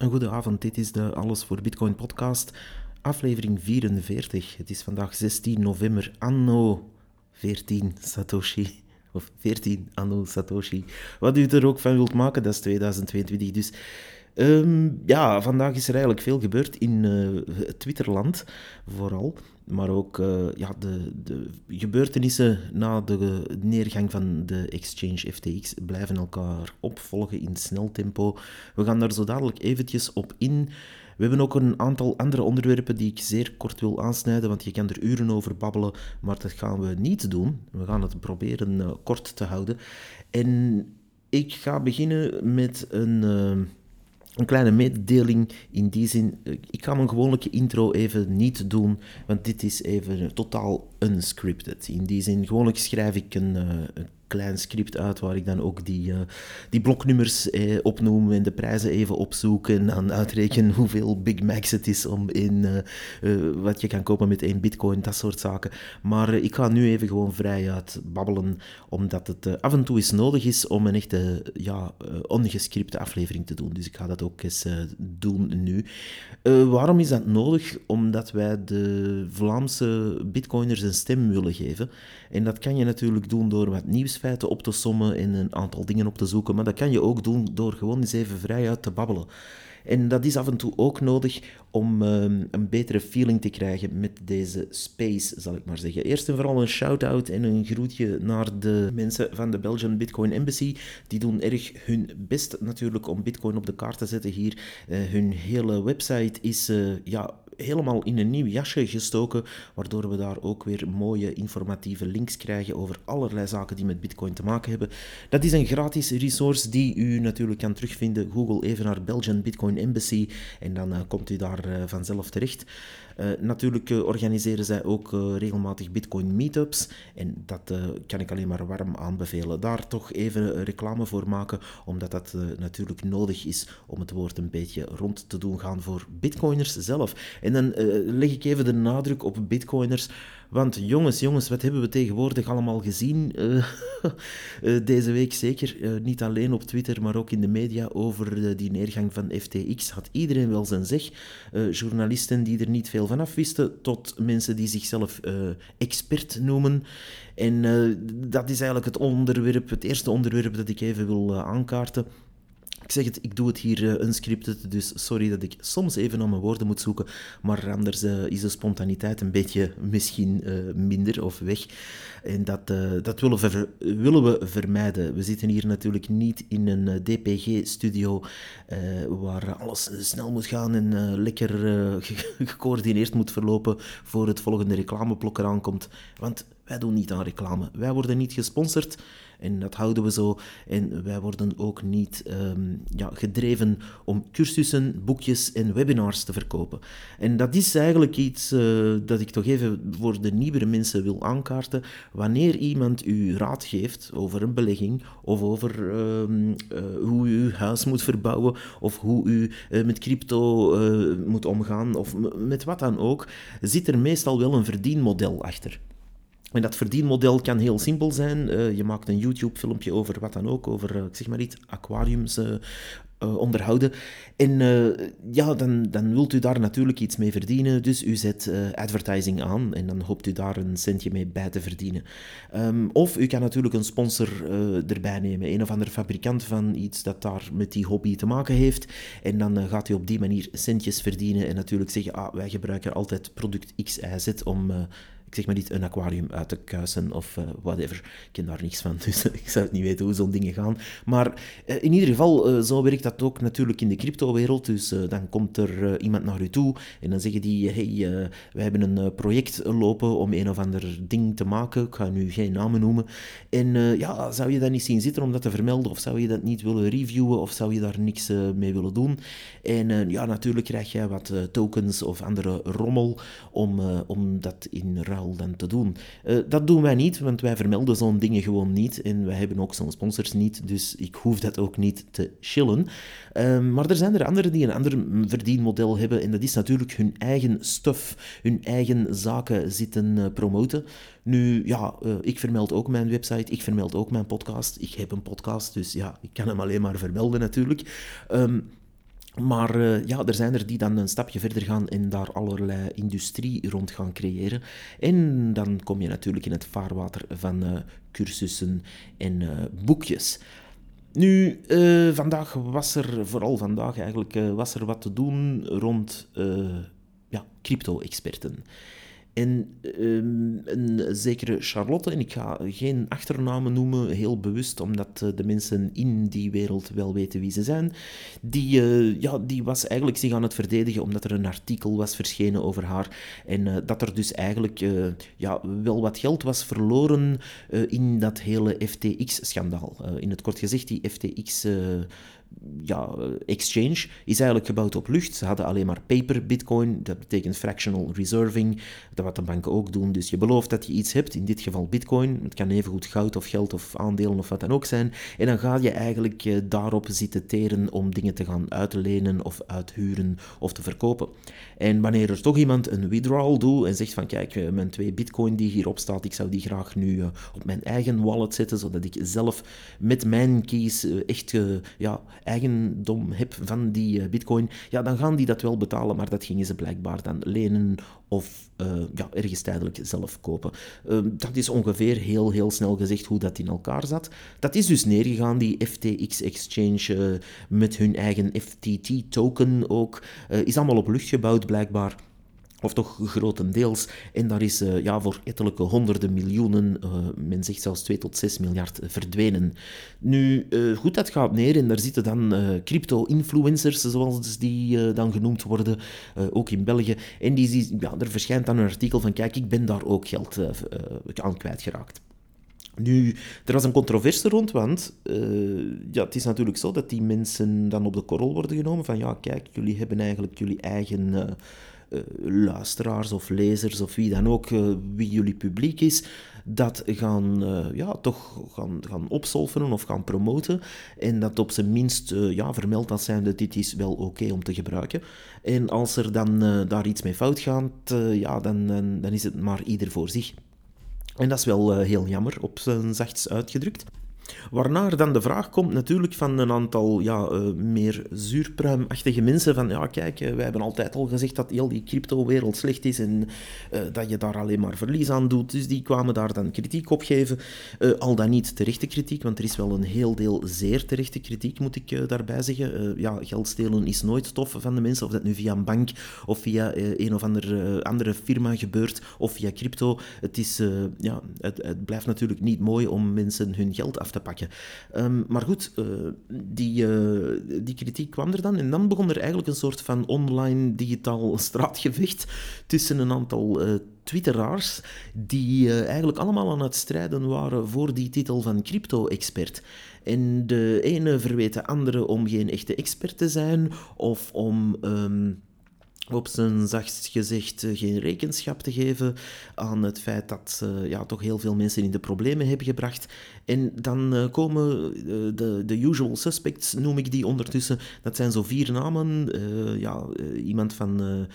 Een goede avond, dit is de Alles voor Bitcoin podcast, aflevering 44. Het is vandaag 16 november, anno 14 Satoshi. Of 14 anno Satoshi. Wat u er ook van wilt maken, dat is 2022. Dus um, ja, vandaag is er eigenlijk veel gebeurd in uh, Twitterland, vooral. Maar ook uh, ja, de, de, gebeurtenissen na de neergang van de exchange FTX blijven elkaar opvolgen in snel tempo. We gaan daar zo dadelijk eventjes op in. We hebben ook een aantal andere onderwerpen die ik zeer kort wil aansnijden, want je kan er uren over babbelen, maar dat gaan we niet doen. We gaan het proberen uh, kort te houden. En ik ga beginnen met een... Een kleine mededeling in die zin. Ik ga mijn gewone intro even niet doen, want dit is even totaal unscripted. In die zin, gewoonlijk schrijf ik een, uh, een klein script uit waar ik dan ook die, uh, die bloknummers eh, opnoem en de prijzen even opzoek en dan uitreken hoeveel Big Macs het is om in uh, wat je kan kopen met één bitcoin, dat soort zaken. Maar ik ga nu even gewoon vrij uit babbelen, omdat het af en toe eens nodig is om een echte ja, ongescripte aflevering te doen. Dus ik ga dat ook eens doen nu. waarom is dat nodig? Omdat wij de Vlaamse bitcoiners een stem willen geven. En dat kan je natuurlijk doen door wat nieuwsfeiten op te sommen en een aantal dingen op te zoeken. Maar dat kan je ook doen door gewoon eens even vrij uit te babbelen. En dat is af en toe ook nodig om um, een betere feeling te krijgen met deze space, zal ik maar zeggen. Eerst en vooral een shout-out en een groetje naar de mensen van de Belgian Bitcoin Embassy. Die doen erg hun best natuurlijk om Bitcoin op de kaart te zetten hier. Uh, hun hele website is uh, ja, helemaal in een nieuw jasje gestoken, waardoor we daar ook weer mooie informatieve links krijgen over allerlei zaken die met Bitcoin te maken hebben. Dat is een gratis resource die u natuurlijk kan terugvinden. Google even naar Belgian Bitcoin Embassy en dan uh, komt u daar uh, vanzelf terecht. Uh, natuurlijk organiseren zij ook regelmatig Bitcoin meetups en dat kan ik alleen maar warm aanbevelen. Daar toch even reclame voor maken, omdat dat natuurlijk nodig is om het woord een beetje rond te doen gaan voor Bitcoiners zelf. En dan leg ik even de nadruk op Bitcoiners. Want jongens, jongens, wat hebben we tegenwoordig allemaal gezien deze week zeker? Niet alleen op Twitter, maar ook in de media over die neergang van FTX. Had iedereen wel zijn zeg. journalisten die er niet veel van af wisten, tot mensen die zichzelf expert noemen. En dat is eigenlijk het onderwerp, het eerste onderwerp dat ik even wil aankaarten. Ik zeg het, ik doe het hier uh, unscripted, dus sorry dat ik soms even naar mijn woorden moet zoeken, maar anders uh, is de spontaniteit een beetje misschien uh, minder of weg. En dat, dat willen, we vermijden. We zitten hier natuurlijk niet in een DPG-studio waar alles snel moet gaan en lekker gecoördineerd moet verlopen voor het volgende reclameblok eraan komt. Want wij doen niet aan reclame. Wij worden niet gesponsord. En dat houden we zo. En wij worden ook niet um, ja, gedreven om cursussen, boekjes en webinars te verkopen. En dat is eigenlijk iets uh, dat ik toch even voor de nieuwere mensen wil aankaarten. Wanneer iemand u raad geeft over een belegging of over um, uh, hoe u uw huis moet verbouwen of hoe u uh, met crypto moet omgaan of met wat dan ook, zit er meestal wel een verdienmodel achter. En dat verdienmodel kan heel simpel zijn. Uh, je maakt een YouTube-filmpje over wat dan ook, over, ik zeg maar iets, aquariums uh, onderhouden. En ja, dan, dan wilt u daar natuurlijk iets mee verdienen, dus u zet advertising aan en dan hoopt u daar een centje mee bij te verdienen. Um, of u kan natuurlijk een sponsor erbij nemen, een of ander fabrikant van iets dat daar met die hobby te maken heeft. En dan gaat u op die manier centjes verdienen en natuurlijk zeggen, ah, wij gebruiken altijd product X, Y, Z om ik zeg maar niet een aquarium uit te kuisen of uh, whatever. Ik ken daar niks van, dus ik zou het niet weten hoe zo'n dingen gaan. Maar uh, in ieder geval, uh, zo werkt dat ook natuurlijk in de cryptowereld. Dus dan komt er iemand naar u toe en dan zeggen die, hey, wij hebben een project lopen om een of ander ding te maken. Ik ga nu geen namen noemen. En ja, zou je dat niet zien zitten om dat te vermelden? Of zou je dat niet willen reviewen? Of zou je daar niks mee willen doen? En ja, natuurlijk krijg je wat tokens of andere rommel om, om dat in ruil dan te doen. Uh, dat doen wij niet, want wij vermelden zo'n dingen gewoon niet. En wij hebben ook zo'n sponsors niet, dus ik hoef dat ook niet te chillen. Uh, maar er zijn er anderen die een ander verdienmodel hebben. En dat is natuurlijk hun eigen stuff, hun eigen zaken zitten uh, promoten. Nu, ja, uh, ik vermeld ook mijn website, ik vermeld ook mijn podcast. Ik heb een podcast, dus ja, ik kan hem alleen maar vermelden natuurlijk. Um, Maar uh, ja, er zijn er die dan een stapje verder gaan en daar allerlei industrie rond gaan creëren. En dan kom je natuurlijk in het vaarwater van uh, cursussen en uh, boekjes. Nu, vandaag was er, vooral vandaag eigenlijk, was er wat te doen rond ja, crypto-experten. En um, een zekere Charlotte, en ik ga geen achternamen noemen, heel bewust, omdat uh, de mensen in die wereld wel weten wie ze zijn, die, uh, ja, die was eigenlijk zich aan het verdedigen omdat er een artikel was verschenen over haar. En uh, dat er dus eigenlijk ja, wel wat geld was verloren in dat hele FTX-schandaal. in het kort gezegd, die FTX ja, exchange is eigenlijk gebouwd op lucht. Ze hadden alleen maar paper bitcoin, dat betekent fractional reserving, dat wat de banken ook doen. Dus je belooft dat je iets hebt, in dit geval bitcoin, het kan evengoed goud of geld of aandelen of wat dan ook zijn. En dan ga je eigenlijk eh, daarop zitten teren om dingen te gaan uitlenen of uithuren of te verkopen. En wanneer er toch iemand een withdrawal doet en zegt van kijk, eh, mijn twee bitcoin die hierop staat, ik zou die graag nu eh, op mijn eigen wallet zetten, zodat ik zelf met mijn keys echt ja, eigendom heb van die bitcoin, ja, dan gaan die dat wel betalen, maar dat gingen ze blijkbaar dan lenen of uh, ja, ergens tijdelijk zelf kopen. Uh, dat is ongeveer heel, heel snel gezegd hoe dat in elkaar zat. Dat is dus neergegaan, die FTX Exchange, uh, met hun eigen FTT-token ook. is allemaal op lucht gebouwd, blijkbaar. Of toch grotendeels. En daar is uh, ja, voor ettelijke honderden miljoenen, uh, men zegt zelfs 2 tot 6 miljard, verdwenen. Nu, goed, dat gaat neer en daar zitten dan crypto-influencers, zoals die dan genoemd worden, ook in België. En die, ja, er verschijnt dan een artikel van, kijk, ik ben daar ook geld aan kwijtgeraakt. Nu, er was een controverse rond, want ja, het is natuurlijk zo dat die mensen dan op de korrel worden genomen van ja, kijk, jullie hebben eigenlijk jullie eigen luisteraars of lezers of wie dan ook, uh, wie jullie publiek is, dat gaan, uh, ja, toch gaan, gaan opsolveren of gaan promoten. En dat op zijn minst ja, vermeld dat zijn dat dit is wel oké om te gebruiken. En als er dan daar iets mee fout gaat, ja, dan, dan, dan is het maar ieder voor zich. En dat is wel heel jammer, op zijn zachtst uitgedrukt. Waarna er dan de vraag komt natuurlijk van een aantal ja, uh, meer zuurpruimachtige mensen van ja kijk, uh, wij hebben altijd al gezegd dat heel die crypto-wereld slecht is en uh, dat je daar alleen maar verlies aan doet. Dus die kwamen daar dan kritiek op geven. al dan niet terechte kritiek, want er is wel een heel deel zeer terechte kritiek, moet ik daarbij zeggen. ja, geld stelen is nooit tof van de mensen, of dat nu via een bank of via een of andere, andere firma gebeurt of via crypto. Het, is, ja, het, het blijft natuurlijk niet mooi om mensen hun geld af te pakken. Um, maar goed, uh, die, uh, die kritiek kwam er dan. En dan begon er eigenlijk een soort van online digitaal straatgevecht tussen een aantal uh, twitteraars die eigenlijk allemaal aan het strijden waren voor die titel van crypto-expert. En de ene verweet de andere om geen echte expert te zijn of om... Um, op zijn zachtst gezegd eh, geen rekenschap te geven aan het feit dat ze ja, toch heel veel mensen in de problemen hebben gebracht. En dan uh, komen de, de usual suspects, noem ik die ondertussen. Dat zijn zo vier namen. ja, iemand van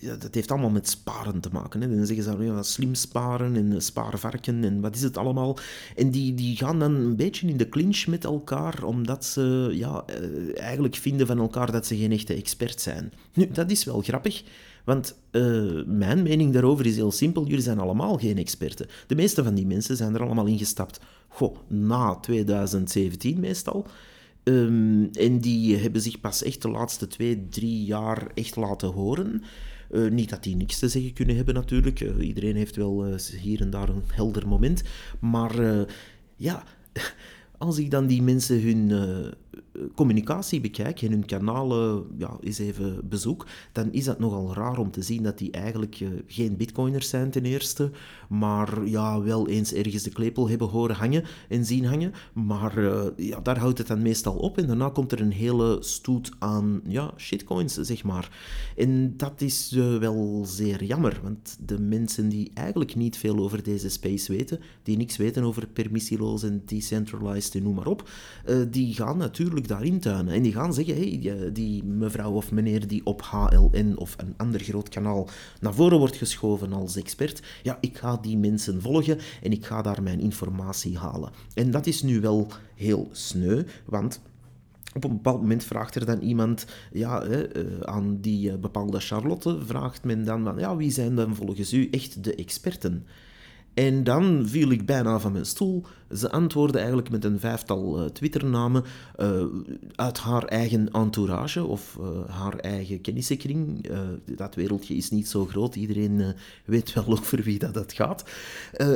ja, dat heeft allemaal met sparen te maken. Hè. Dan zeggen ze ja, slim sparen en spaarvarken en wat is het allemaal. En die, die gaan dan een beetje in de clinch met elkaar, omdat ze ja, eh, eigenlijk vinden van elkaar dat ze geen echte expert zijn. Nu, dat is wel grappig. Want uh, mijn mening daarover is heel simpel. Jullie zijn allemaal geen experten. De meeste van die mensen zijn er allemaal ingestapt. Goh, na 2017 meestal. Um, en die hebben zich pas echt de laatste twee, drie jaar echt laten horen. Uh, niet dat die niks te zeggen kunnen hebben natuurlijk. Uh, iedereen heeft wel uh, hier en daar een helder moment. Maar ja, als ik dan die mensen hun communicatie bekijk en hun kanalen ja, eens even bezoek, dan is dat nogal raar om te zien dat die eigenlijk uh, geen bitcoiners zijn ten eerste, maar ja, wel eens ergens de klepel hebben horen hangen en zien hangen. Maar uh, ja, daar houdt het dan meestal op en daarna komt er een hele stoet aan ja, shitcoins, zeg maar. En dat is uh, wel zeer jammer, want de mensen die eigenlijk niet veel over deze space weten, die niks weten over permissieloos en decentralized en noem maar op, die gaan natuurlijk daarin tuinen. En die gaan zeggen, hey, die mevrouw of meneer die op HLN of een ander groot kanaal naar voren wordt geschoven als expert, ja, ik ga die mensen volgen en ik ga daar mijn informatie halen. En dat is nu wel heel sneu, want Op een bepaald moment vraagt er dan iemand ja, hè, eh, aan die eh, bepaalde Charlotte, vraagt men dan van, ja, wie zijn dan volgens u echt de experten? En dan viel ik bijna van mijn stoel. Ze antwoordde eigenlijk met een vijftal uh, Twitternamen uh, uit haar eigen entourage of uh, haar eigen kennissenkring. dat wereldje is niet zo groot, iedereen weet wel over wie dat, dat gaat.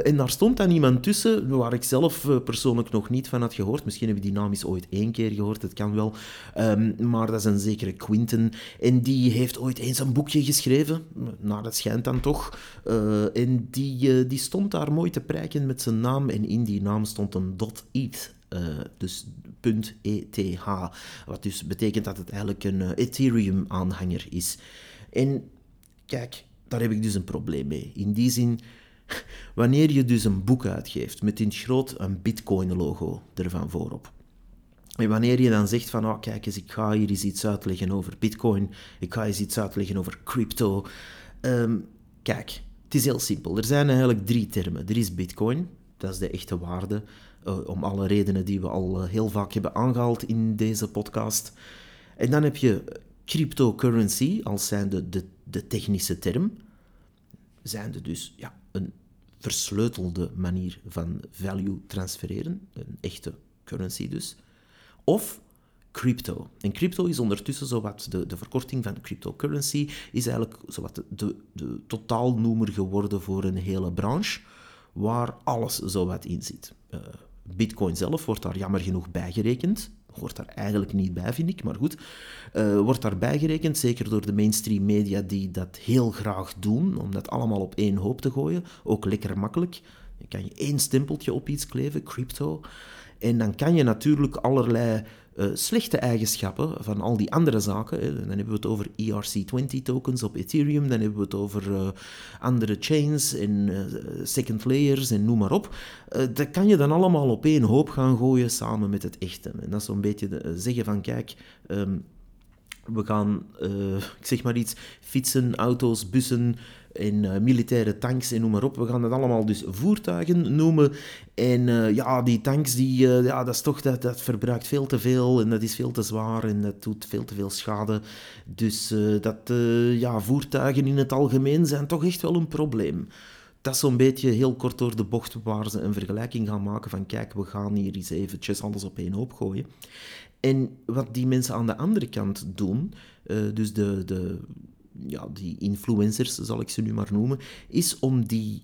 en daar stond dan iemand tussen waar ik zelf persoonlijk nog niet van had gehoord. Misschien heb je die naam eens ooit één keer gehoord, dat kan wel. Um, maar dat is een zekere Quinten. En die heeft ooit eens een boekje geschreven, nou dat schijnt dan toch. en die, die stond daar mooi te prijken met zijn naam en in die naam stond een .eth. Uh, dus .eth, wat dus betekent dat het eigenlijk een uh, Ethereum-aanhanger is. En kijk, daar heb ik dus een probleem mee. In die zin, wanneer je dus een boek uitgeeft met in het groot een Bitcoin-logo ervan voorop. En wanneer je dan zegt van, oh kijk eens, ik ga hier eens iets uitleggen over Bitcoin, ik ga eens iets uitleggen over crypto. Um, kijk, het is heel simpel. Er zijn eigenlijk drie termen. Er is Bitcoin, dat is de echte waarde, uh, om alle redenen die we al uh, heel vaak hebben aangehaald in deze podcast. En dan heb je cryptocurrency als zijnde de, de technische term, zijnde dus ja, een versleutelde manier van value transfereren, een echte currency dus. Of crypto. En crypto is ondertussen zowat de, de verkorting van cryptocurrency, is eigenlijk zowat de, de, de totaalnoemer geworden voor een hele branche, waar alles zowat in zit. Uh, Bitcoin zelf wordt daar jammer genoeg bijgerekend. Hoort daar eigenlijk niet bij, vind ik, maar goed. Uh, wordt daar bijgerekend, zeker door de mainstream media die dat heel graag doen, om dat allemaal op één hoop te gooien. Ook lekker makkelijk. Dan kan je één stempeltje op iets kleven, crypto. En dan kan je natuurlijk allerlei uh, slechte eigenschappen van al die andere zaken. Hè. Dan hebben we het over ERC20 tokens op Ethereum, dan hebben we het over uh, andere chains en uh, second layers en noem maar op. dat kan je dan allemaal op één hoop gaan gooien samen met het echte. En dat is zo'n beetje de, zeggen van kijk. Um, we gaan, ik zeg maar iets, fietsen, auto's, bussen, en uh, militaire tanks en noem maar op. We gaan dat allemaal dus voertuigen noemen. En uh, ja, die tanks, die, uh, ja, dat, is toch, dat, dat verbruikt veel te veel en dat is veel te zwaar en dat doet veel te veel schade. Dus dat ja, voertuigen in het algemeen zijn toch echt wel een probleem. Dat is zo'n beetje heel kort door de bocht waar ze een vergelijking gaan maken van kijk, we gaan hier eens eventjes alles op één hoop gooien. En wat die mensen aan de andere kant doen, dus de, de, ja, die influencers, zal ik ze nu maar noemen, is om die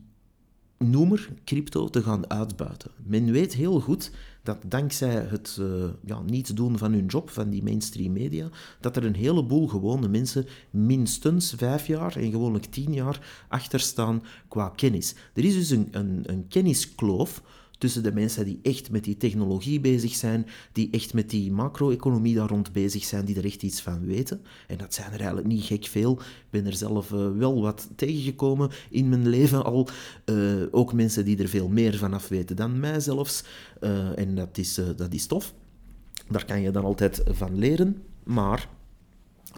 noemer crypto te gaan uitbuiten. Men weet heel goed dat dankzij het uh, ja, niet doen van hun job, van die mainstream media, dat er een heleboel gewone mensen minstens vijf jaar en gewoonlijk tien jaar achterstaan qua kennis. Er is dus een, een, een kenniskloof tussen de mensen die echt met die technologie bezig zijn, die echt met die macro-economie daar rond bezig zijn, die er echt iets van weten. En dat zijn er eigenlijk niet gek veel. Ik ben er zelf uh, wel wat tegengekomen in mijn leven al. Uh, ook mensen die er veel meer van af weten dan mij zelfs. Uh, en dat is, dat is tof. Daar kan je dan altijd van leren. Maar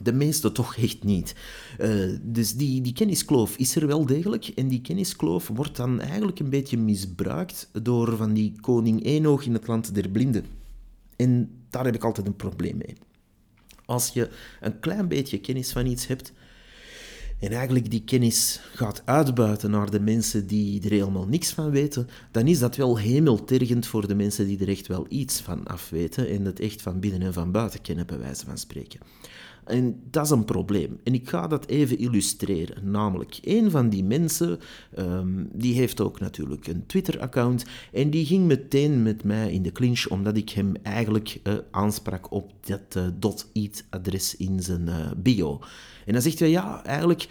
de meeste toch echt niet. Uh, dus die, die kenniskloof is er wel degelijk. En die kenniskloof wordt dan eigenlijk een beetje misbruikt door van die koning Enoch in het land der blinden. En daar heb ik altijd een probleem mee. Als je een klein beetje kennis van iets hebt en eigenlijk die kennis gaat uitbuiten naar de mensen die er helemaal niks van weten, dan is dat wel hemeltergend voor de mensen die er echt wel iets van afweten en het echt van binnen en van buiten kennen, bij wijze van spreken. En dat is een probleem. En ik ga dat even illustreren. Namelijk, een van die mensen, um, die heeft ook natuurlijk een Twitter-account. En die ging meteen met mij in de clinch, omdat ik hem eigenlijk uh, aansprak op dat uh, .it-adres in zijn uh, bio. En dan zegt hij, ja, eigenlijk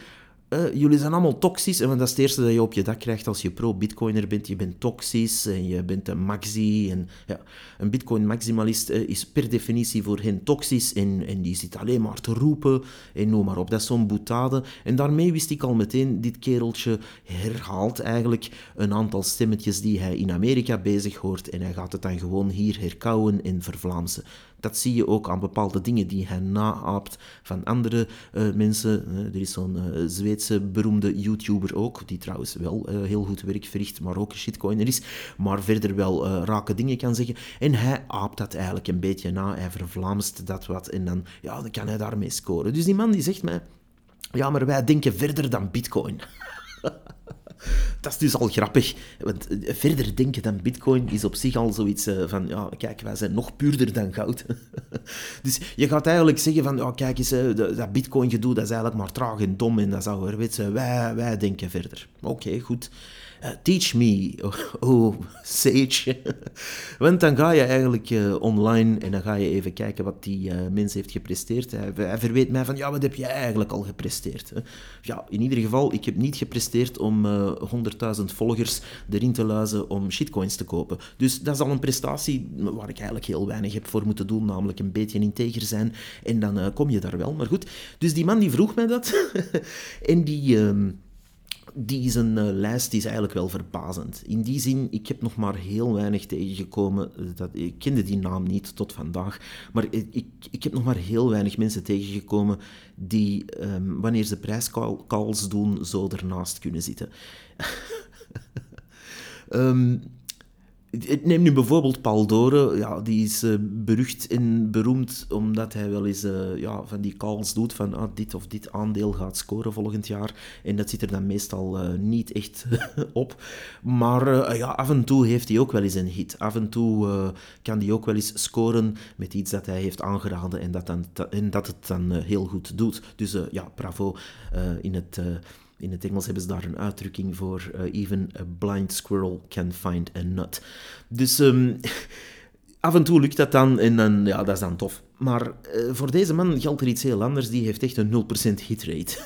uh, jullie zijn allemaal toxisch. En dat is het eerste dat je op je dak krijgt als je pro-bitcoiner bent. Je bent toxisch en je bent een maxi. En, ja, een bitcoin-maximalist uh, is per definitie voor hen toxisch. En, en die zit alleen maar te roepen en noem maar op. Dat is zo'n boetade. En daarmee wist ik al meteen, dit kereltje herhaalt eigenlijk een aantal stemmetjes die hij in Amerika bezig hoort. En hij gaat het dan gewoon hier herkauwen en vervlaamsen. Dat zie je ook aan bepaalde dingen die hij naaapt van andere uh, mensen. Uh, er is zo'n uh, Zweedse beroemde YouTuber ook, die trouwens wel heel goed werk verricht, maar ook een shitcoiner is, maar verder wel rake dingen kan zeggen. En hij aapt dat eigenlijk een beetje na, hij vervlaamst dat wat en dan, ja, dan kan hij daarmee scoren. Dus die man die zegt mij, ja, maar wij denken verder dan bitcoin. dat is dus al grappig. Want eh, verder denken dan bitcoin is op zich al zoiets eh, van, ja, kijk, wij zijn nog puurder dan goud. dus je gaat eigenlijk zeggen van, ja, kijk eens, dat bitcoin gedoe, dat is eigenlijk maar traag en dom en dat is ouderwets. Wij, wij denken verder. Oké, goed. Teach me, oh, oh sage. Want dan ga je eigenlijk online en dan ga je even kijken wat die uh, mens heeft gepresteerd. Hij, hij, verweet mij van, ja, wat heb jij eigenlijk al gepresteerd? Ja, in ieder geval, ik heb niet gepresteerd om 100.000 volgers erin te luizen om shitcoins te kopen. Dus dat is al een prestatie waar ik eigenlijk heel weinig heb voor moeten doen, namelijk een beetje integer zijn. En dan kom je daar wel. Maar goed, dus die man die vroeg mij dat. en die... Ehm, die zijn uh, lijst is eigenlijk wel verbazend. In die zin, ik heb nog maar heel weinig tegengekomen. Dat, ik kende die naam niet tot vandaag. Maar ik, ik heb nog maar heel weinig mensen tegengekomen die, um, wanneer ze prijscalls doen, zo ernaast kunnen zitten. um, Neem nu bijvoorbeeld Paul Dore, ja, die is uh, berucht en beroemd omdat hij wel eens uh, ja, van die calls doet van ah, dit of dit aandeel gaat scoren volgend jaar. En dat zit er dan meestal uh, niet echt op. Maar ja, af en toe heeft hij ook wel eens een hit. Af en toe kan hij ook wel eens scoren met iets dat hij heeft aangeraden en dat, dan, en dat het dan heel goed doet. Dus ja, bravo in het in het Engels hebben ze daar een uitdrukking voor. Uh, even a blind squirrel can find a nut. Dus um, af en toe lukt dat dan en dan, ja, dat is dan tof. Maar uh, voor deze man geldt er iets heel anders. Die heeft echt een 0% hitrate.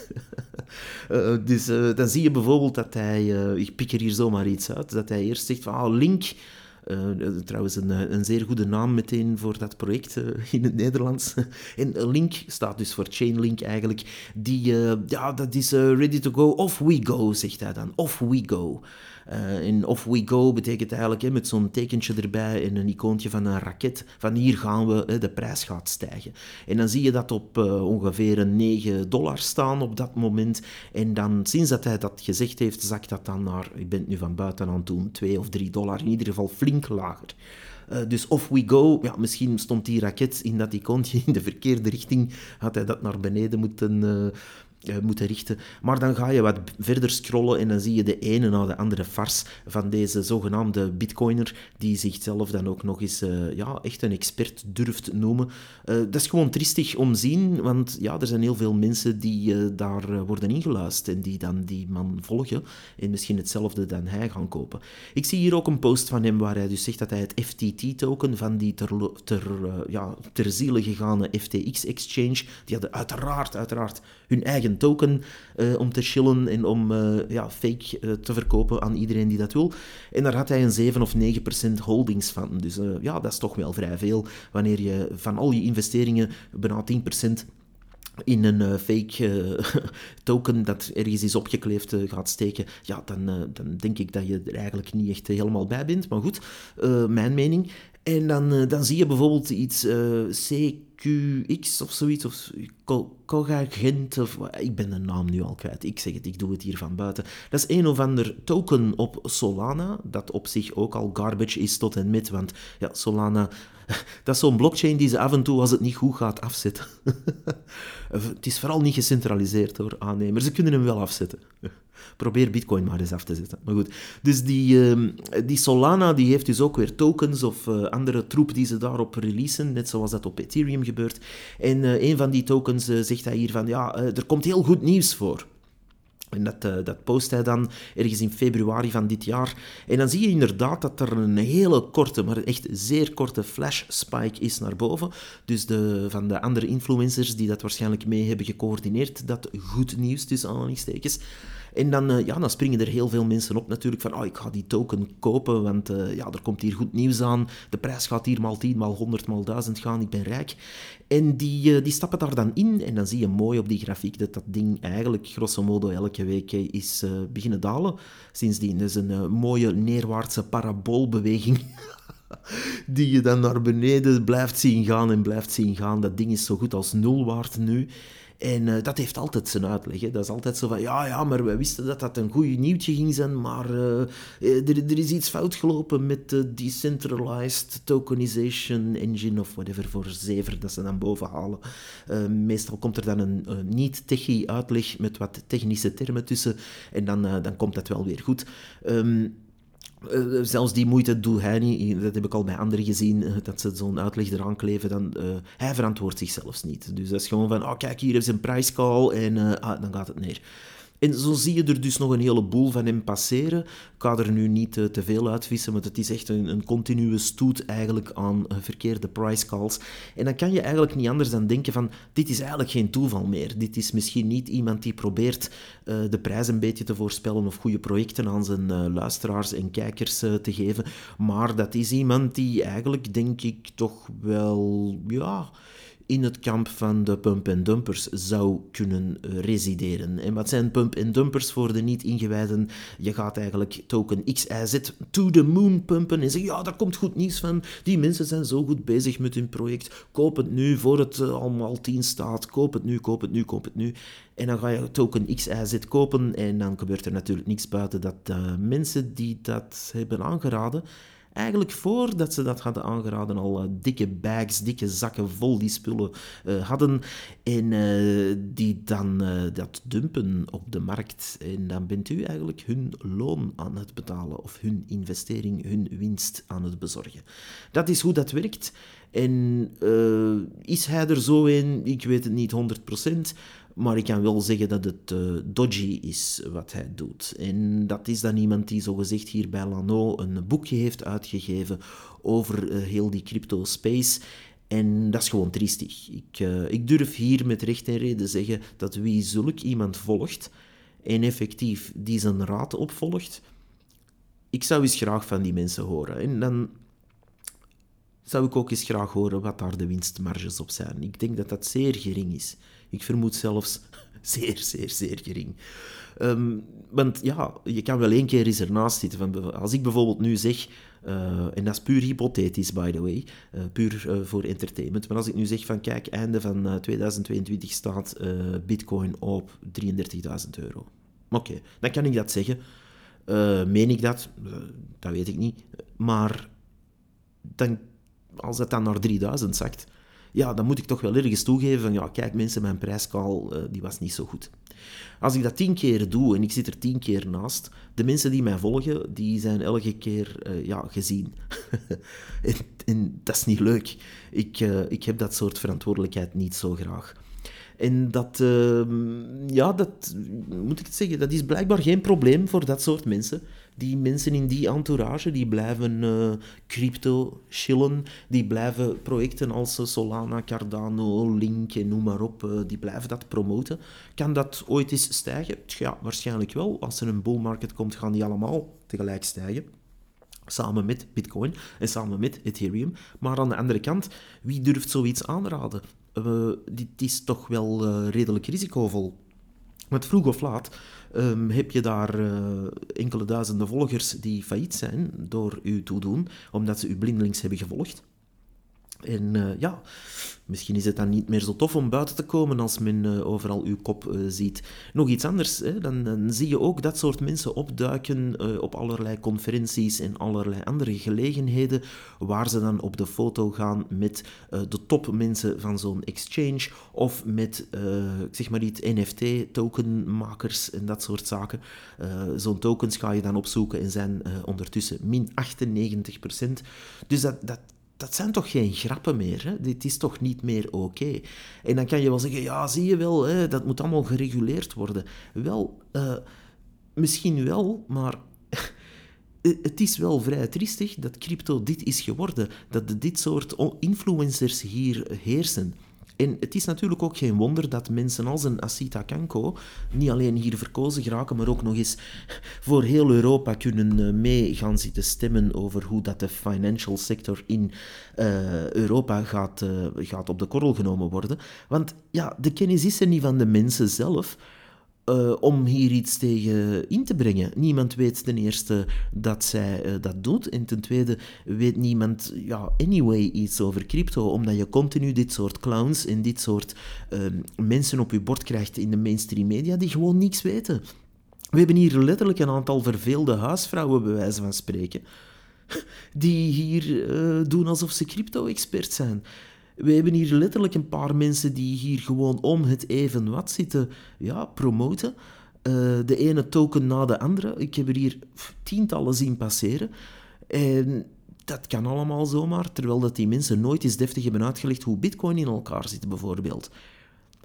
uh, dus dan zie je bijvoorbeeld dat hij... ik pik er hier zomaar iets uit. Dat hij eerst zegt van... Ah, Link uh, trouwens, een, eh, een, zeer goede naam meteen voor dat project in het Nederlands. en Link staat dus voor Chainlink eigenlijk. Die, ja, dat is ready to go. Off we go, zegt hij dan. Off we go. Uh, en off we go betekent eigenlijk met zo'n tekentje erbij en een icoontje van een raket, van hier gaan we, hè, de prijs gaat stijgen. En dan zie je dat op uh, ongeveer 9 dollar staan op dat moment. En dan, sinds dat hij dat gezegd heeft, zakt dat dan naar, ik ben het nu van buiten aan het doen, 2 of 3 dollar, in ieder geval flink lager. Uh, dus off we go, ja, misschien stond die raket in dat icoontje in de verkeerde richting, had hij dat naar beneden moeten, moeten richten. Maar dan ga je wat verder scrollen en dan zie je de ene na de andere fars van deze zogenaamde bitcoiner, die zichzelf dan ook nog eens uh, ja, echt een expert durft noemen. Uh, dat is gewoon triestig om zien, want ja, er zijn heel veel mensen die daar worden ingeluisterd en die dan die man volgen en misschien hetzelfde dan hij gaan kopen. Ik zie hier ook een post van hem waar hij dus zegt dat hij het FTT-token van die ter, ter, ja, ter ziele gegane FTX-exchange, die hadden uiteraard, uiteraard hun eigen token uh, om te chillen en om uh, ja, fake uh, te verkopen aan iedereen die dat wil. En daar had hij een 7 of 9 procent holdings van. Dus ja, dat is toch wel vrij veel. Wanneer je van al je investeringen bijna 10 procent in een fake token dat ergens is opgekleefd gaat steken, ja, dan, dan denk ik dat je er eigenlijk niet echt helemaal bij bent. Maar goed, mijn mening. En dan, dan zie je bijvoorbeeld iets CQX of zoiets, of Cogagent, of ik ben de naam nu al kwijt. Ik zeg het, ik doe het hier van buiten. Dat is een of ander token op Solana, dat op zich ook al garbage is tot en met, want ja, Solana dat is zo'n blockchain die ze af en toe, als het niet goed gaat, afzetten. het is vooral niet gecentraliseerd door aannemers. Ze kunnen hem wel afzetten. Probeer Bitcoin maar eens af te zetten. Maar goed, dus die, ehm, die Solana die heeft dus ook weer tokens of uh, andere troep die ze daarop releasen, net zoals dat op Ethereum gebeurt. En uh, een van die tokens zegt hij hier van, ja, er komt heel goed nieuws voor. En dat, uh, dat post hij dan ergens in februari van dit jaar. En dan zie je inderdaad dat er een hele korte, maar echt zeer korte flash spike is naar boven. Dus de, van de andere influencers die dat waarschijnlijk mee hebben gecoördineerd, dat goed nieuws tussen aanhalingstekens. En dan, uh, ja, dan springen er heel veel mensen op natuurlijk van, oh, ik ga die token kopen, want uh, ja, er komt hier goed nieuws aan. De prijs gaat hier maal 10, maal 100, maal 1000 gaan, ik ben rijk. En die, uh, die stappen daar dan in en dan zie je mooi op die grafiek dat dat ding eigenlijk grosso modo elke week is beginnen dalen. Sindsdien is een mooie neerwaartse paraboolbeweging die je dan naar beneden blijft zien gaan en blijft zien gaan. Dat ding is zo goed als nul waard nu. En uh, dat heeft altijd zijn uitleg. Dat is altijd zo van, ja, ja, maar wij wisten dat dat een goed nieuwtje ging zijn, maar uh, er, er, is iets fout gelopen met de Decentralized Tokenization Engine of whatever voor zever dat ze dan boven halen. Meestal komt er dan een niet-techie uitleg met wat technische termen tussen en dan, dan komt dat wel weer goed. Um, uh, zelfs die moeite doet hij niet. Dat heb ik al bij anderen gezien, uh, dat ze zo'n uitleg eraan kleven. Dan, hij verantwoordt zich zelfs niet. Dus dat is gewoon van, oh kijk, hier is een prijscall en ah, dan gaat het neer. En zo zie je er dus nog een heleboel van hem passeren. Ik ga er nu niet te, te veel uitvissen, want het is echt een, een continue stoet eigenlijk aan uh, verkeerde price calls. En dan kan je eigenlijk niet anders dan denken van, dit is eigenlijk geen toeval meer. Dit is misschien niet iemand die probeert uh, de prijs een beetje te voorspellen of goede projecten aan zijn luisteraars en kijkers te geven. Maar dat is iemand die eigenlijk, denk ik, toch wel, ja in het kamp van de pump-and-dumpers zou kunnen eh, resideren. En wat zijn pump-and-dumpers voor de niet-ingewijden? Je gaat eigenlijk token XIZ to the moon pumpen en zeggen, ja, daar komt goed nieuws van. Die mensen zijn zo goed bezig met hun project. Koop het nu voor het uh, allemaal 10 staat. Koop het nu, koop het nu, koop het nu. En dan ga je token XIZ kopen en dan gebeurt er natuurlijk niks buiten dat uh, mensen die dat hebben aangeraden eigenlijk voordat ze dat hadden aangeraden al uh, dikke bags, dikke zakken vol die spullen uh, hadden en uh, die dan dat dumpen op de markt. En dan bent u eigenlijk hun loon aan het betalen of hun investering, hun winst aan het bezorgen. Dat is hoe dat werkt. En is hij er zo in? Ik weet het niet 100%. Maar ik kan wel zeggen dat het uh, dodgy is wat hij doet. En dat is dan iemand die zogezegd hier bij Lano een boekje heeft uitgegeven over uh, heel die crypto space. En dat is gewoon triestig. Ik, uh, ik durf hier met recht en reden zeggen dat wie zulk iemand volgt en effectief die zijn raad opvolgt, ik zou eens graag van die mensen horen. En dan zou ik ook eens graag horen wat daar de winstmarges op zijn. Ik denk dat dat zeer gering is. Ik vermoed zelfs zeer, zeer, zeer gering. Um, want ja, je kan wel één keer eens ernaast zitten. Van, als ik bijvoorbeeld nu zeg, uh, en dat is puur hypothetisch, by the way, uh, puur uh, voor entertainment. Maar als ik nu zeg van, kijk, einde van 2022 staat bitcoin op 33.000 euro. Oké, dan kan ik dat zeggen. meen ik dat? dat weet ik niet. Maar dan, als het dan naar 3000 zakt, ja, dan moet ik toch wel ergens toegeven van, ja, kijk mensen, mijn prijskaal, uh, die was niet zo goed. Als ik dat tien keer doe en ik zit er tien keer naast, de mensen die mij volgen, die zijn elke keer uh, ja, gezien. en, dat is niet leuk. Ik, uh, ik heb dat soort verantwoordelijkheid niet zo graag. En dat, uh, ja, dat moet ik zeggen, dat is blijkbaar geen probleem voor dat soort mensen. Die mensen in die entourage, die blijven uh, crypto chillen, die blijven projecten als Solana, Cardano, Link en noem maar op, uh, die blijven dat promoten. Kan dat ooit eens stijgen? Ja, waarschijnlijk wel. Als er een bull market komt, gaan die allemaal tegelijk stijgen samen met Bitcoin en samen met Ethereum. Maar aan de andere kant, wie durft zoiets aanraden? Dit is toch wel redelijk risicovol. Want vroeg of laat um, heb je daar uh, enkele duizenden volgers die failliet zijn door u toedoen, omdat ze u blindelings hebben gevolgd. En uh, ja, misschien is het dan niet meer zo tof om buiten te komen als men uh, overal uw kop uh, ziet. Nog iets anders, hè? Dan, dan, zie je ook dat soort mensen opduiken op allerlei conferenties en allerlei andere gelegenheden, waar ze dan op de foto gaan met de topmensen van zo'n exchange of met, zeg maar iets, NFT-tokenmakers en dat soort zaken. zo'n tokens ga je dan opzoeken en zijn ondertussen min 98%. Dus dat, dat dat zijn toch geen grappen meer? Hè? Dit is toch niet meer oké? En dan kan je wel zeggen, ja, zie je wel, hè, dat moet allemaal gereguleerd worden. Wel, uh, misschien wel, maar het is wel vrij triestig dat crypto dit is geworden. Dat dit soort influencers hier heersen. En het is natuurlijk ook geen wonder dat mensen als een Asita Kanko niet alleen hier verkozen geraken, maar ook nog eens voor heel Europa kunnen eh, mee gaan zitten stemmen over hoe dat de financial sector in uh, Europa gaat, uh, gaat op de korrel genomen worden. Want ja, de kennis is er niet van de mensen zelf. Uh, om hier iets tegen in te brengen. Niemand weet ten eerste dat zij uh, dat doet. En ten tweede weet niemand ja, anyway iets over crypto. Omdat je continu dit soort clowns en dit soort uh, mensen op je bord krijgt in de mainstream media die gewoon niks weten. We hebben hier letterlijk een aantal verveelde huisvrouwen, bij wijze van spreken, die hier doen alsof ze crypto-expert zijn. We hebben hier letterlijk een paar mensen die hier gewoon om het even wat zitten ja, promoten. Uh, de ene token na de andere. Ik heb er hier tientallen zien passeren. En dat kan allemaal zomaar, terwijl dat die mensen nooit eens deftig hebben uitgelegd hoe bitcoin in elkaar zit, bijvoorbeeld.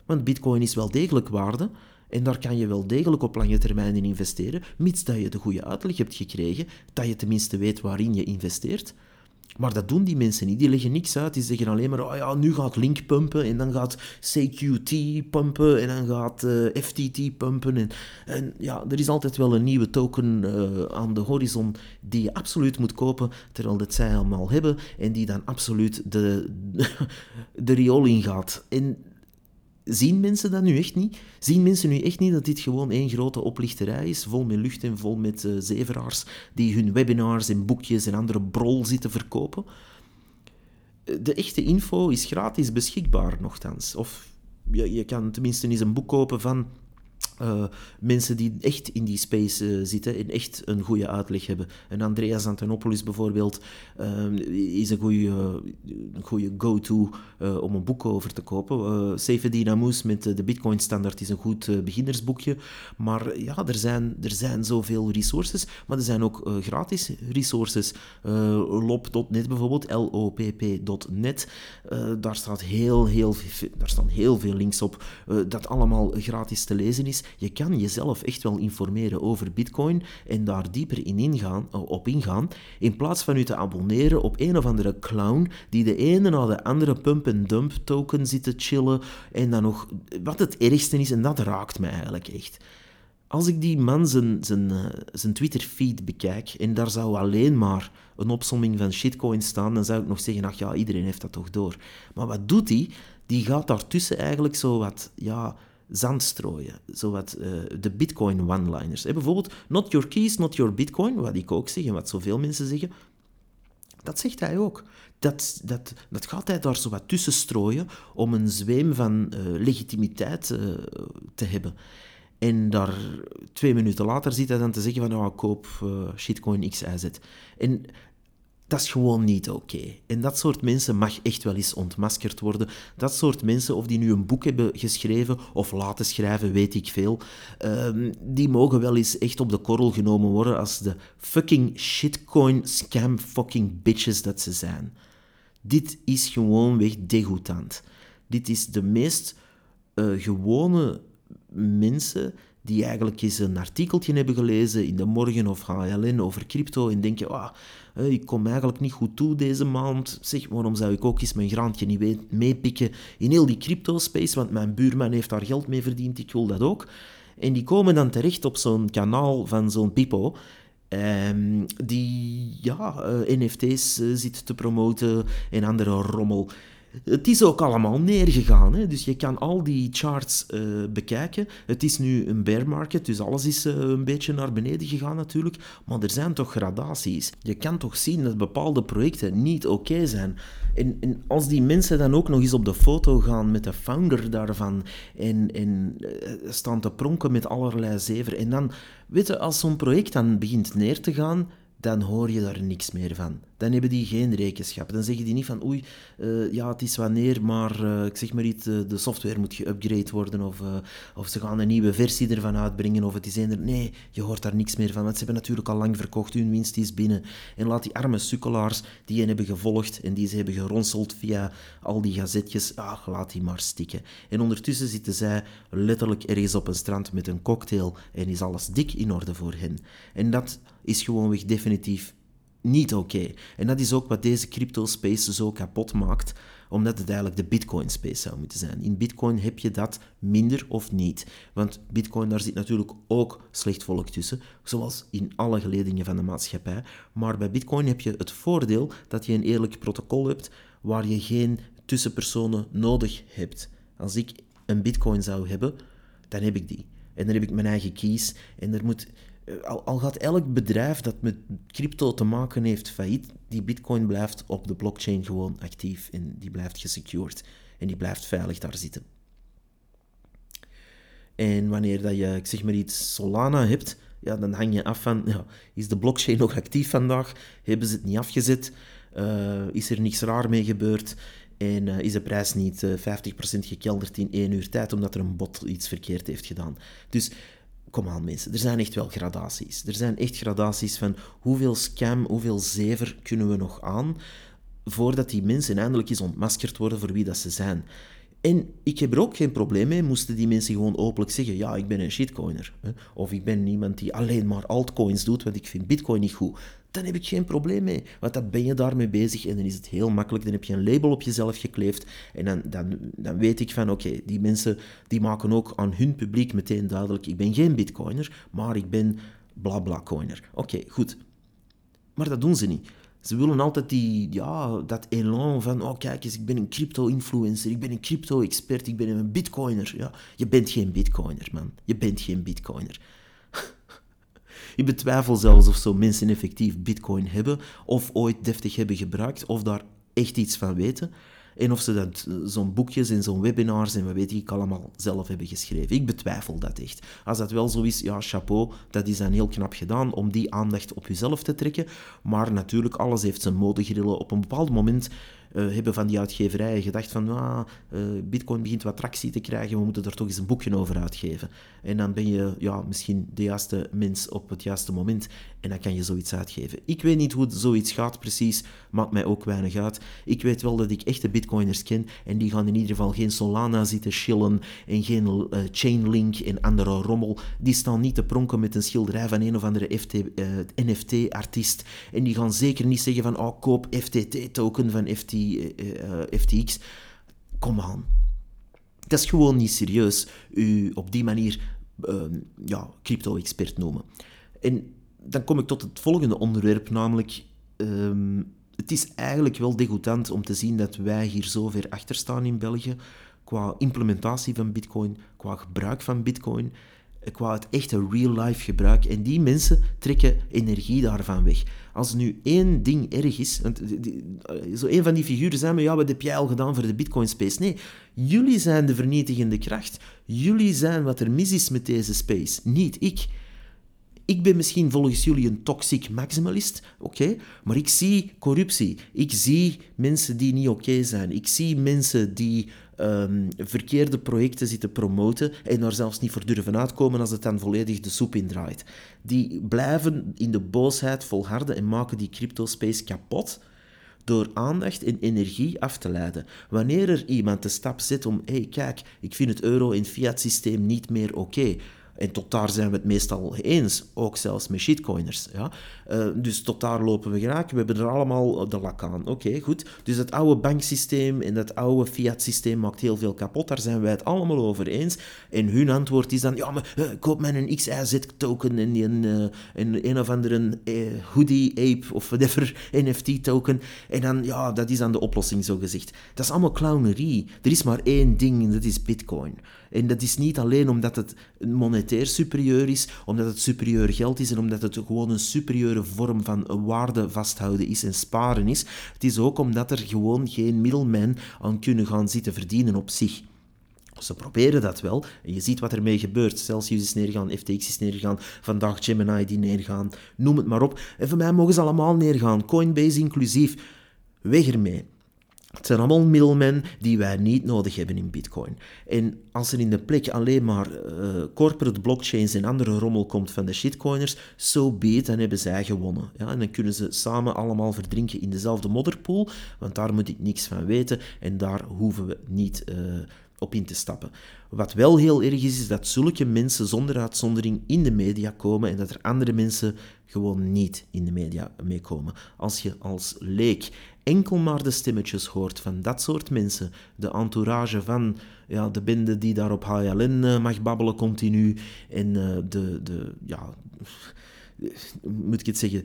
Want bitcoin is wel degelijk waarde, en daar kan je wel degelijk op lange termijn in investeren, mits dat je de goede uitleg hebt gekregen, dat je tenminste weet waarin je investeert. Maar dat doen die mensen niet. Die leggen niks uit. Die zeggen alleen maar, oh ja, nu gaat Link pumpen en dan gaat CQT pumpen en dan gaat eh, FTT pumpen. En, en, ja, er is altijd wel een nieuwe token uh, aan de horizon die je absoluut moet kopen, terwijl dat zij allemaal hebben en die dan absoluut de, de riool ingaat. En Zien mensen dat nu echt niet? Zien mensen nu echt niet dat dit gewoon één grote oplichterij is, vol met lucht en vol met uh, zeveraars die hun webinars en boekjes en andere brol zitten verkopen? De echte info is gratis beschikbaar, nogthans. Of je, je kan tenminste eens een boek kopen van uh, mensen die echt in die space uh, zitten en echt een goede uitleg hebben. En Andreas Antonopoulos bijvoorbeeld uh, is een goede, goede go-to om een boek over te kopen. Uh, Dinamous met de Bitcoin Standaard is een goed beginnersboekje. Maar ja, er zijn, er zijn zoveel resources, maar er zijn ook gratis resources. Lop.net bijvoorbeeld, L-O-P-P.net. daar, staat heel, heel, daar staan heel veel links op dat allemaal gratis te lezen is. Je kan jezelf echt wel informeren over Bitcoin en daar dieper in ingaan, eh, op ingaan, in plaats van u te abonneren op een of andere clown die de ene na de andere pump-and-dump token zit te chillen en dan nog wat het ergste is, en dat raakt mij eigenlijk echt. Als ik die man zijn, zijn, eh, zijn Twitter-feed bekijk en daar zou alleen maar een opsomming van shitcoins staan, dan zou ik nog zeggen, ach ja, iedereen heeft dat toch door. Maar wat doet hij? Die gaat daartussen eigenlijk zo wat, ja, zand strooien. Zowat uh, de bitcoin one-liners. Bijvoorbeeld, not your keys, not your bitcoin, wat ik ook zeg en wat zoveel mensen zeggen. Dat zegt hij ook. Dat, dat, dat gaat hij daar zo wat tussen strooien om een zweem van uh, legitimiteit uh, te hebben. En daar twee minuten later zit hij dan te zeggen van, oh, koop uh, shitcoin XYZ. En dat is gewoon niet oké. En dat soort mensen mag echt wel eens ontmaskerd worden. Dat soort mensen, of die nu een boek hebben geschreven of laten schrijven, weet ik veel, um, die mogen wel eens echt op de korrel genomen worden als de fucking shitcoin scam fucking bitches dat ze zijn. Dit is gewoonweg degoutant. Dit is de meest uh, gewone mensen die eigenlijk eens een artikeltje hebben gelezen in de morgen of HLN over crypto en denken, ah, ik kom eigenlijk niet goed toe deze maand. Zeg, waarom zou ik ook eens mijn graantje niet meepikken in heel die crypto-space, want mijn buurman heeft daar geld mee verdiend, ik wil dat ook. En die komen dan terecht op zo'n kanaal van zo'n Pipo, um, die ja, uh, NFT's uh, zit te promoten en andere rommel. Het is ook allemaal neergegaan. Hè? Dus je kan al die charts uh, bekijken. Het is nu een bear market, dus alles is uh, een beetje naar beneden gegaan natuurlijk. Maar er zijn toch gradaties. Je kan toch zien dat bepaalde projecten niet oké zijn. En, en, als die mensen dan ook nog eens op de foto gaan met de founder daarvan en, en uh, staan te pronken met allerlei zever. En dan, weet je, als zo'n project dan begint neer te gaan, dan hoor je daar niks meer van. Dan hebben die geen rekenschap. Dan zeggen die niet van oei, uh, ja, het is wanneer, maar uh, ik zeg maar iets, uh, de software moet geüpgrade worden of, of ze gaan een nieuwe versie ervan uitbrengen of het is eender... Nee, je hoort daar niks meer van, want ze hebben natuurlijk al lang verkocht, hun winst is binnen. En laat die arme sukkelaars die hen hebben gevolgd en die ze hebben geronseld via al die gazetjes, ah, laat die maar stikken. En ondertussen zitten zij letterlijk ergens op een strand met een cocktail en is alles dik in orde voor hen. En dat is gewoonweg definitief niet oké. En dat is ook wat deze crypto-space zo kapot maakt, omdat het eigenlijk de Bitcoin-space zou moeten zijn. In Bitcoin heb je dat minder of niet. Want Bitcoin, daar zit natuurlijk ook slecht volk tussen, zoals in alle geledingen van de maatschappij. Maar bij Bitcoin heb je het voordeel dat je een eerlijk protocol hebt waar je geen tussenpersonen nodig hebt. Als ik een Bitcoin zou hebben, dan heb ik die. En dan heb ik mijn eigen keys. En er moet, al, al gaat elk bedrijf dat met crypto te maken heeft failliet, die bitcoin blijft op de blockchain gewoon actief en die blijft gesecured. En die blijft veilig daar zitten. En wanneer dat je, ik zeg maar iets, Solana hebt, ja, dan hang je af van, ja, is de blockchain nog actief vandaag? Hebben ze het niet afgezet? Uh, is er niets raar mee gebeurd? En uh, is de prijs niet uh, 50% gekelderd in één uur tijd omdat er een bot iets verkeerd heeft gedaan? Dus kom aan mensen, er zijn echt wel gradaties. Er zijn echt gradaties van hoeveel scam, hoeveel zever kunnen we nog aan voordat die mensen eindelijk eens ontmaskerd worden voor wie dat ze zijn. En ik heb er ook geen probleem mee, moesten die mensen gewoon openlijk zeggen, ja, ik ben een shitcoiner. Of ik ben iemand die alleen maar altcoins doet, want ik vind bitcoin niet goed. Dan heb ik geen probleem mee, want dan ben je daarmee bezig en dan is het heel makkelijk. Dan heb je een label op jezelf gekleefd en dan, dan, dan weet ik van, oké, die mensen die maken ook aan hun publiek meteen duidelijk, ik ben geen bitcoiner, maar ik ben bla bla coiner. Oké, goed. Maar dat doen ze niet. Ze willen altijd die, ja, dat elan van, oh kijk eens, ik ben een crypto-influencer, ik ben een crypto-expert, ik ben een bitcoiner. Ja, je bent geen bitcoiner, man. Je bent geen bitcoiner. Ik betwijfel zelfs of zo mensen effectief bitcoin hebben, of ooit deftig hebben gebruikt, of daar echt iets van weten. En of ze dat, eh, zo'n boekjes en zo'n webinars en wat weet ik allemaal zelf hebben geschreven. Ik betwijfel dat echt. Als dat wel zo is, ja, chapeau, dat is dan heel knap gedaan om die aandacht op jezelf te trekken. Maar natuurlijk, alles heeft zijn modegrillen. Op een bepaald moment uh, hebben van die uitgeverijen gedacht van ah, uh, bitcoin begint wat tractie te krijgen, we moeten er toch eens een boekje over uitgeven. En dan ben je ja, misschien de juiste mens op het juiste moment en dan kan je zoiets uitgeven. Ik weet niet hoe zoiets gaat precies, maakt mij ook weinig uit. Ik weet wel dat ik echte bitcoiners ken en die gaan in ieder geval geen Solana zitten chillen en geen uh, Chainlink en andere rommel. Die staan niet te pronken met een schilderij van een of andere NFT-artiest en die gaan zeker niet zeggen van oh, koop FTT-token van FT FTX. Kom aan. Dat is gewoon niet serieus, u op die manier ehm, ja, crypto-expert noemen. En dan kom ik tot het volgende onderwerp, namelijk... Ehm, het is eigenlijk wel degoutant om te zien dat wij hier zo ver achter staan in België qua implementatie van bitcoin, qua gebruik van bitcoin qua het echte real-life gebruik. En die mensen trekken energie daarvan weg. Als nu één ding erg is, want zo een van die figuren zijn, ja, wat heb jij al gedaan voor de Bitcoin space? Nee, jullie zijn de vernietigende kracht. Jullie zijn wat er mis is met deze space, niet ik. Ik ben misschien volgens jullie een toxic maximalist, oké, maar ik zie corruptie. Ik zie mensen die niet oké zijn. Ik zie mensen die um, verkeerde projecten zitten promoten en daar zelfs niet voor durven uitkomen als het dan volledig de soep indraait. Die blijven in de boosheid volharden en maken die crypto-space kapot door aandacht en energie af te leiden. Wanneer er iemand de stap zet om, hé hey, kijk, ik vind het euro- en fiat-systeem niet meer oké, en tot daar zijn we het meestal eens, ook zelfs met shitcoiners. Ja? Uh, dus tot daar lopen we graag. We hebben er allemaal de lak aan. Oké, goed. Dus het oude banksysteem en dat oude fiat-systeem maakt heel veel kapot. Daar zijn wij het allemaal over eens. En hun antwoord is dan, ja, maar uh, koop mij een XYZ-token en een, een, een of andere hoodie, ape of whatever, NFT-token. En dan, ja, dat is dan de oplossing, zo gezegd. Dat is allemaal clownerie. Er is maar één ding en dat is bitcoin. En dat is niet alleen omdat het monetair superieur is, omdat het superieur geld is en omdat het gewoon een superieure vorm van waarde vasthouden is en sparen is. Het is ook omdat er gewoon geen middelmen aan kunnen gaan zitten verdienen op zich. Ze proberen dat wel. En je ziet wat ermee gebeurt. Celsius is neergaan, FTX is neergaan, vandaag Gemini die neergaan. Noem het maar op. En voor mij mogen ze allemaal neergaan. Coinbase inclusief. Weg ermee. Het zijn allemaal middelmen die wij niet nodig hebben in Bitcoin. En als er in de plek alleen maar uh, corporate blockchains en andere rommel komt van de shitcoiners, so be dan hebben zij gewonnen. Ja, en dan kunnen ze samen allemaal verdrinken in dezelfde modderpool, want daar moet ik niks van weten en daar hoeven we niet uh, op in te stappen. Wat wel heel erg is, is dat zulke mensen zonder uitzondering in de media komen en dat er andere mensen gewoon niet in de media meekomen. Als je als leek enkel maar de stemmetjes hoort van dat soort mensen, de entourage van ja, de bende die daar op HLN uh, mag babbelen continu en uh, de, de, ja, moet ik het zeggen,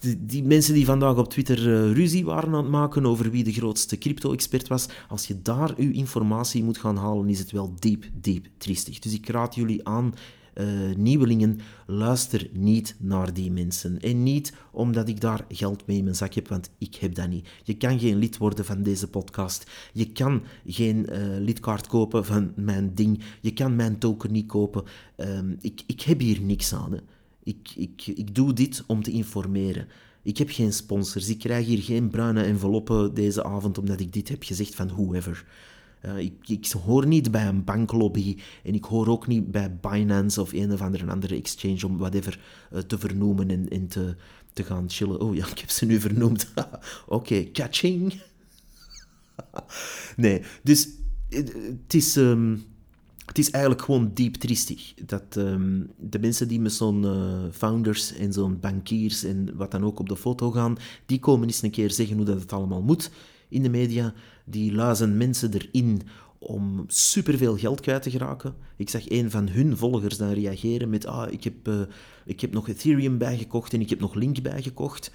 die, die, mensen die vandaag op Twitter uh, ruzie waren aan het maken over wie de grootste crypto-expert was, als je daar uw informatie moet gaan halen, is het wel diep, diep triestig. Dus ik raad jullie aan, uh, nieuwelingen, luister niet naar die mensen. En niet omdat ik daar geld mee in mijn zak heb, want ik heb dat niet. Je kan geen lid worden van deze podcast. Je kan geen uh, lidkaart kopen van mijn ding. Je kan mijn token niet kopen. Uh, ik, ik heb hier niks aan. Ik, ik, ik doe dit om te informeren. Ik heb geen sponsors. Ik krijg hier geen bruine enveloppen deze avond omdat ik dit heb gezegd van whoever. Uh, ik, ik, hoor niet bij een banklobby en ik hoor ook niet bij Binance of een of andere, andere exchange om whatever uh, te vernoemen en, en te, te gaan chillen. Oh ja, ik heb ze nu vernoemd. Oké, catching. nee, dus eh, het is... Um, het is eigenlijk gewoon diep triestig. Dat um, de mensen die met zo'n uh, founders en zo'n bankiers en wat dan ook op de foto gaan, die komen eens een keer zeggen hoe dat het allemaal moet in de media. Die luizen mensen erin om superveel geld kwijt te geraken. Ik zag een van hun volgers dan reageren met ah, ik heb, uh, ik heb nog Ethereum bijgekocht en ik heb nog Link bijgekocht.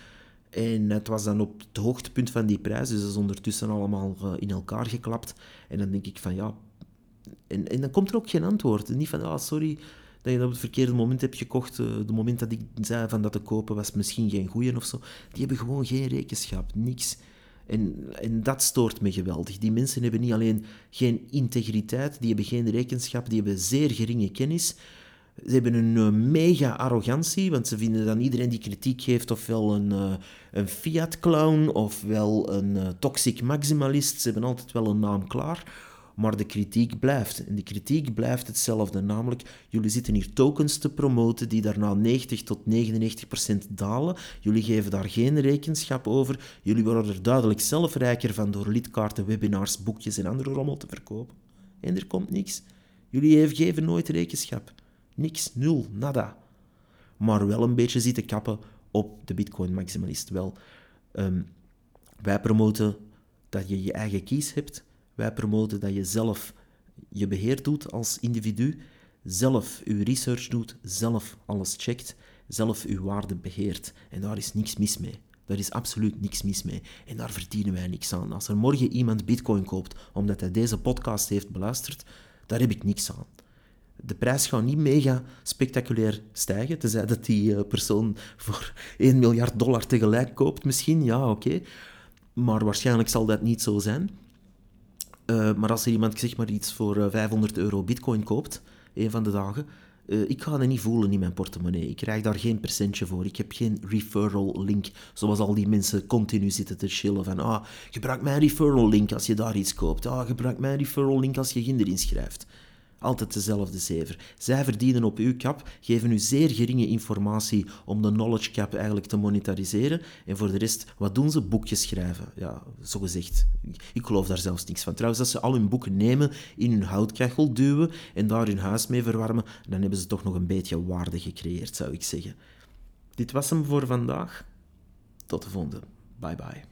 En het was dan op het hoogtepunt van die prijs, dus dat is ondertussen allemaal uh, in elkaar geklapt. En dan denk ik van ja, en, en dan komt er ook geen antwoord. Niet van, ah, sorry dat je dat op het verkeerde moment hebt gekocht. Uh, de moment dat ik zei van dat te kopen was misschien geen goeie of zo. Die hebben gewoon geen rekenschap, niks. En, en dat stoort me geweldig. Die mensen hebben niet alleen geen integriteit, die hebben geen rekenschap, die hebben zeer geringe kennis. Ze hebben een uh, mega arrogantie, want ze vinden dat iedereen die kritiek geeft ofwel een, uh, een fiat-clown ofwel een toxic maximalist. Ze hebben altijd wel een naam klaar. Maar de kritiek blijft. En de kritiek blijft hetzelfde. Namelijk, jullie zitten hier tokens te promoten die daarna 90 tot 99 procent dalen. Jullie geven daar geen rekenschap over. Jullie worden er duidelijk zelf rijker van door lidkaarten, webinars, boekjes en andere rommel te verkopen. En er komt niks. Jullie geven nooit rekenschap. Niks, nul, nada. Maar wel een beetje zitten kappen op de Bitcoin-maximalist. Wel, um, wij promoten dat je je eigen kies hebt wij promoten dat je zelf je beheer doet als individu, zelf je research doet, zelf alles checkt, zelf je waarde beheert. En daar is niks mis mee. Daar is absoluut niks mis mee. En daar verdienen wij niks aan. Als er morgen iemand bitcoin koopt omdat hij deze podcast heeft beluisterd, daar heb ik niks aan. De prijs gaat niet mega spectaculair stijgen, tenzij dat die eh, persoon voor 1 miljard dollar tegelijk koopt misschien, ja oké. Maar waarschijnlijk zal dat niet zo zijn. Eh, maar als er iemand zeg maar iets voor 500 eh, euro bitcoin koopt, een van de dagen, uh, ik ga dat niet voelen in mijn portemonnee. Ik krijg daar geen percentje voor. Ik heb geen referral link, zoals al die mensen continu zitten te chillen van ah, gebruik mijn referral link als je daar iets koopt. Ah, gebruik mijn referral link als je kinder inschrijft. Altijd dezelfde zever. Zij verdienen op uw cap, geven u zeer geringe informatie om de knowledge cap eigenlijk te monetariseren. En voor de rest, wat doen ze? Boekjes schrijven. Ja, zo gezegd. Ik geloof daar zelfs niks van. Trouwens, als ze al hun boeken nemen, in hun houtkachel duwen en daar hun huis mee verwarmen, dan hebben ze toch nog een beetje waarde gecreëerd, zou ik zeggen. Dit was hem voor vandaag. Tot de volgende. Bye bye.